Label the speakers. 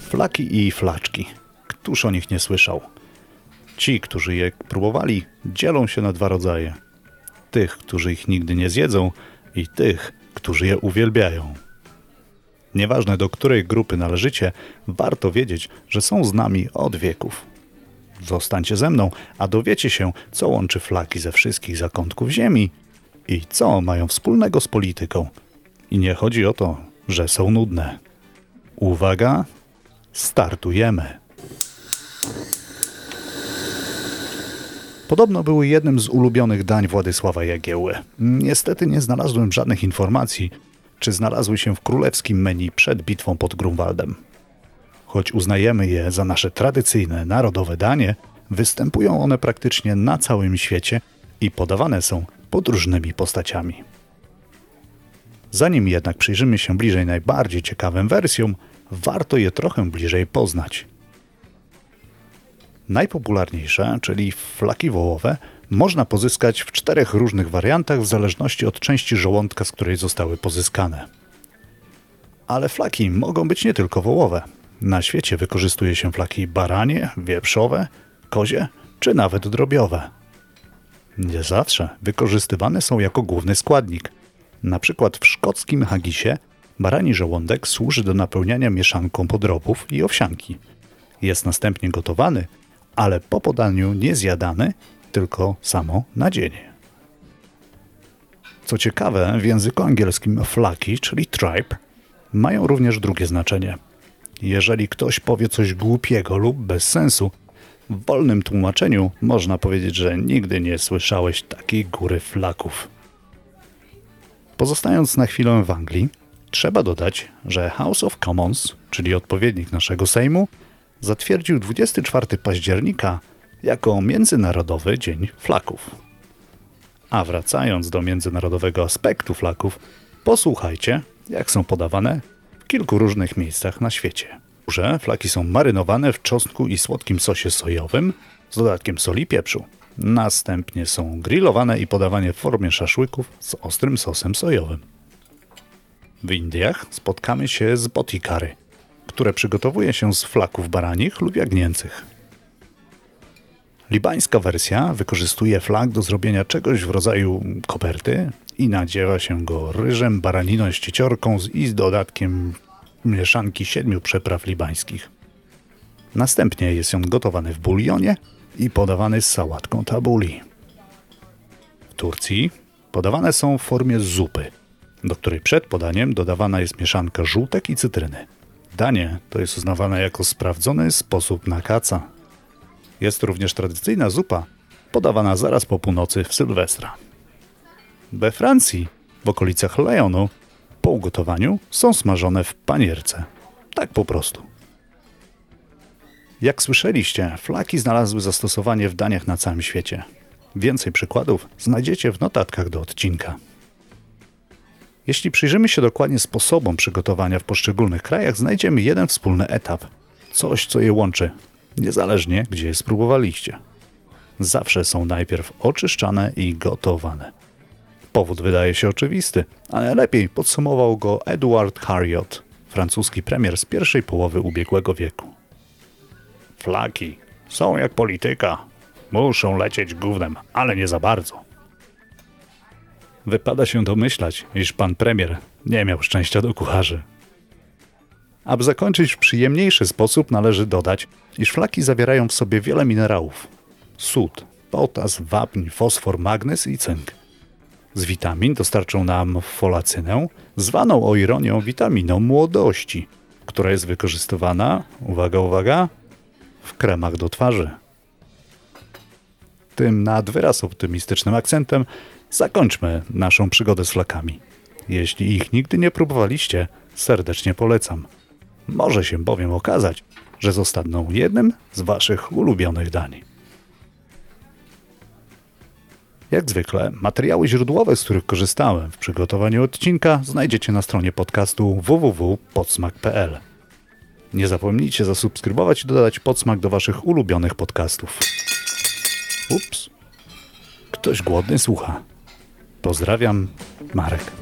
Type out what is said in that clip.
Speaker 1: Flaki i flaczki. Któż o nich nie słyszał? Ci, którzy je próbowali, dzielą się na dwa rodzaje. Tych, którzy ich nigdy nie zjedzą i tych, którzy je uwielbiają. Nieważne do której grupy należycie, warto wiedzieć, że są z nami od wieków. Zostańcie ze mną, a dowiecie się, co łączy flaki ze wszystkich zakątków ziemi i co mają wspólnego z polityką. I nie chodzi o to, że są nudne. Uwaga, startujemy. Podobno były jednym z ulubionych dań Władysława Jagieły. Niestety nie znalazłem żadnych informacji, czy znalazły się w królewskim menu przed bitwą pod Grunwaldem. Choć uznajemy je za nasze tradycyjne, narodowe danie, występują one praktycznie na całym świecie i podawane są pod różnymi postaciami. Zanim jednak przyjrzymy się bliżej najbardziej ciekawym wersjom, warto je trochę bliżej poznać. Najpopularniejsze, czyli flaki wołowe, można pozyskać w czterech różnych wariantach w zależności od części żołądka, z której zostały pozyskane. Ale flaki mogą być nie tylko wołowe. Na świecie wykorzystuje się flaki baranie, wieprzowe, kozie czy nawet drobiowe. Nie zawsze wykorzystywane są jako główny składnik. Na przykład w szkockim hagisie barani żołądek służy do napełniania mieszanką podrobów i owsianki. Jest następnie gotowany, ale po podaniu nie zjadany, tylko samo nadzienie. Co ciekawe, w języku angielskim flaki, czyli tripe, mają również drugie znaczenie. Jeżeli ktoś powie coś głupiego lub bez sensu, w wolnym tłumaczeniu można powiedzieć, że nigdy nie słyszałeś takiej góry flaków. Pozostając na chwilę w Anglii, trzeba dodać, że House of Commons, czyli odpowiednik naszego Sejmu, zatwierdził 24 października jako Międzynarodowy Dzień Flaków. A wracając do międzynarodowego aspektu flaków, posłuchajcie, jak są podawane w kilku różnych miejscach na świecie. Że flaki są marynowane w czosnku i słodkim sosie sojowym z dodatkiem soli pieprzu. Następnie są grillowane i podawane w formie szaszłyków z ostrym sosem sojowym. W Indiach spotkamy się z boti curry, które przygotowuje się z flaków baranich lub jagnięcych. Libańska wersja wykorzystuje flak do zrobienia czegoś w rodzaju koperty i nadziewa się go ryżem, baraniną, ścieciorką i z dodatkiem mieszanki siedmiu przepraw libańskich. Następnie jest on gotowany w bulionie i podawany z sałatką tabuli. W Turcji podawane są w formie zupy, do której przed podaniem dodawana jest mieszanka żółtek i cytryny. Danie to jest uznawane jako sprawdzony sposób na kaca. Jest również tradycyjna zupa, podawana zaraz po północy w Sylwestra. We Francji, w okolicach Lyonu, po ugotowaniu są smażone w panierce. Tak po prostu. Jak słyszeliście, flaki znalazły zastosowanie w daniach na całym świecie. Więcej przykładów znajdziecie w notatkach do odcinka. Jeśli przyjrzymy się dokładnie sposobom przygotowania w poszczególnych krajach, znajdziemy jeden wspólny etap. Coś, co je łączy, niezależnie gdzie je spróbowaliście. Zawsze są najpierw oczyszczane i gotowane. Powód wydaje się oczywisty, ale lepiej podsumował go Edward Harriot, francuski premier z pierwszej połowy ubiegłego wieku. Flaki są jak polityka. Muszą lecieć gównem, ale nie za bardzo. Wypada się domyślać, iż pan premier nie miał szczęścia do kucharzy. Aby zakończyć w przyjemniejszy sposób, należy dodać, iż flaki zawierają w sobie wiele minerałów: sód, potas, wapń, fosfor, magnez i cynk. Z witamin dostarczą nam folacynę, zwaną o ironią witaminą młodości, która jest wykorzystywana, uwaga, uwaga, w kremach do twarzy. Tym nad wyraz optymistycznym akcentem zakończmy naszą przygodę z flakami. Jeśli ich nigdy nie próbowaliście, serdecznie polecam. Może się bowiem okazać, że zostaną jednym z Waszych ulubionych dań. Jak zwykle, materiały źródłowe, z których korzystałem w przygotowaniu odcinka, znajdziecie na stronie podcastu www.podsmak.pl. Nie zapomnijcie zasubskrybować i dodać podsmak do Waszych ulubionych podcastów. Ups. Ktoś głodny słucha. Pozdrawiam, Marek.